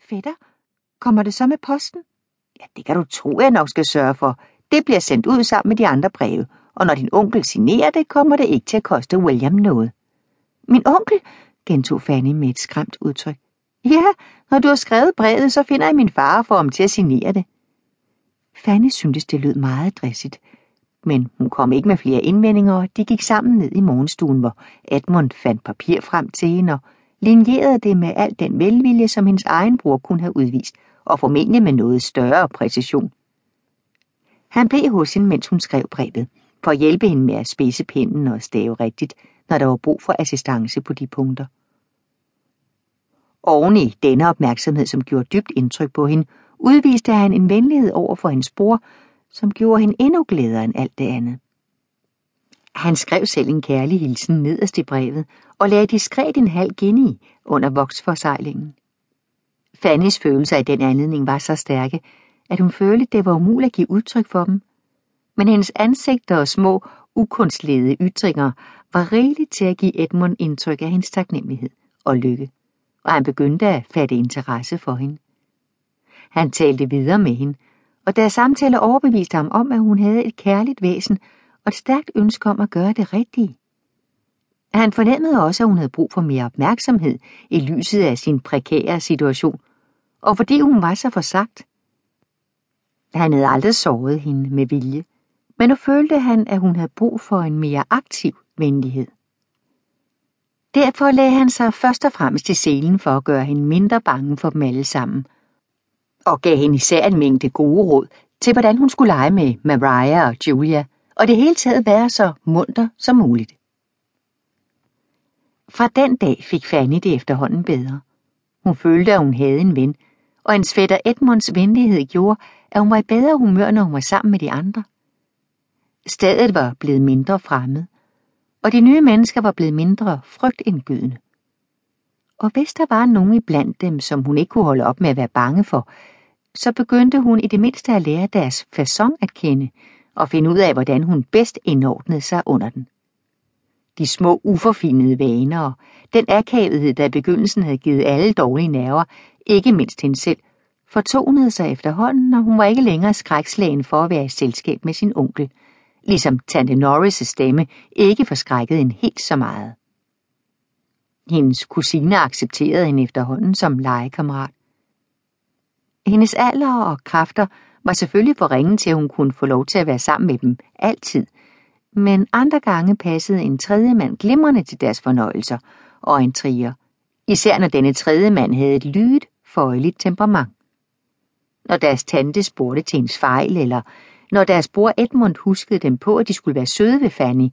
Fætter, kommer det så med posten? Ja, det kan du tro, jeg nok skal sørge for. Det bliver sendt ud sammen med de andre breve, og når din onkel signerer det, kommer det ikke til at koste William noget. Min onkel, gentog Fanny med et skræmt udtryk. Ja, når du har skrevet brevet, så finder jeg min far for ham til at signere det. Fanny syntes, det lød meget dressigt, men hun kom ikke med flere indvendinger, og de gik sammen ned i morgenstuen, hvor Edmund fandt papir frem til hende og linjerede det med al den velvilje, som hendes egen bror kunne have udvist, og formentlig med noget større præcision. Han blev hos hende, mens hun skrev brevet, for at hjælpe hende med at spidse pinden og stave rigtigt, når der var brug for assistance på de punkter. Oven i denne opmærksomhed, som gjorde dybt indtryk på hende, udviste han en venlighed over for hendes bror, som gjorde hende endnu glædere end alt det andet. Han skrev selv en kærlig hilsen nederst i brevet og lagde diskret en halv guinea under voksforsejlingen. Fannys følelser i den anledning var så stærke, at hun følte, det var umuligt at give udtryk for dem. Men hendes ansigter og små, ukunstledede ytringer var rigeligt til at give Edmund indtryk af hendes taknemmelighed og lykke, og han begyndte at fatte interesse for hende. Han talte videre med hende, og deres samtale overbeviste ham om, at hun havde et kærligt væsen og et stærkt ønske om at gøre det rigtige. Han fornemmede også, at hun havde brug for mere opmærksomhed i lyset af sin prekære situation, og fordi hun var så forsagt. Han havde aldrig såret hende med vilje, men nu følte han, at hun havde brug for en mere aktiv venlighed. Derfor lagde han sig først og fremmest i selen for at gøre hende mindre bange for dem alle sammen, og gav hende især en mængde gode råd til, hvordan hun skulle lege med Mariah og Julia, og det hele taget være så munter som muligt. Fra den dag fik Fanny det efterhånden bedre. Hun følte, at hun havde en ven, og en fætter Edmunds venlighed gjorde, at hun var i bedre humør, når hun var sammen med de andre. Stedet var blevet mindre fremmed, og de nye mennesker var blevet mindre frygtindgydende. Og hvis der var nogen iblandt dem, som hun ikke kunne holde op med at være bange for, så begyndte hun i det mindste at lære deres façon at kende og finde ud af, hvordan hun bedst indordnede sig under den. De små uforfinede vaner og den akavethed, der i begyndelsen havde givet alle dårlige nerver, ikke mindst hende selv, fortonede sig efterhånden, og hun var ikke længere skrækslagen for at være i selskab med sin onkel, ligesom tante Norris' stemme ikke forskrækkede en helt så meget. Hendes kusine accepterede hende efterhånden som legekammerat. Hendes alder og kræfter var selvfølgelig for ringe til, at hun kunne få lov til at være sammen med dem altid, men andre gange passede en tredje mand glimrende til deres fornøjelser og en trier, især når denne tredje mand havde et lydigt, føjeligt temperament. Når deres tante spurgte til hendes fejl, eller når deres bror Edmund huskede dem på, at de skulle være søde ved Fanny,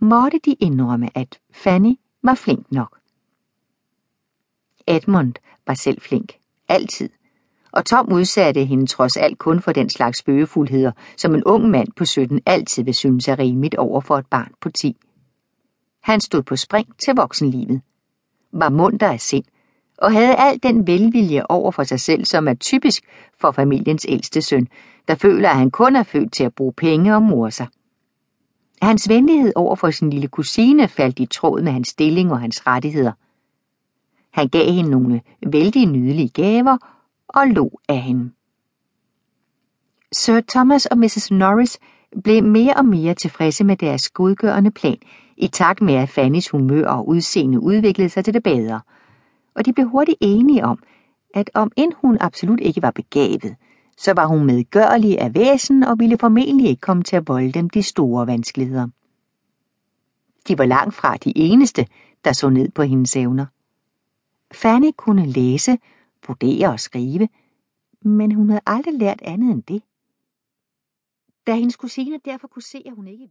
måtte de indrømme, at Fanny var flink nok. Edmund var selv flink, altid, og Tom udsatte hende trods alt kun for den slags spøgefuldheder, som en ung mand på 17 altid vil synes er rimeligt over for et barn på 10. Han stod på spring til voksenlivet, var munter af sind, og havde al den velvilje over for sig selv, som er typisk for familiens ældste søn, der føler, at han kun er født til at bruge penge og mor sig. Hans venlighed over for sin lille kusine faldt i tråd med hans stilling og hans rettigheder. Han gav hende nogle vældig nydelige gaver og lo af hende. Sir Thomas og Mrs. Norris blev mere og mere tilfredse med deres godgørende plan, i takt med at Fannys humør og udseende udviklede sig til det bedre, og de blev hurtigt enige om, at om end hun absolut ikke var begavet, så var hun medgørlig af væsen og ville formentlig ikke komme til at volde dem de store vanskeligheder. De var langt fra de eneste, der så ned på hendes evner. Fanny kunne læse, vurdere og skrive, men hun havde aldrig lært andet end det. Da hendes kusine derfor kunne se, at hun ikke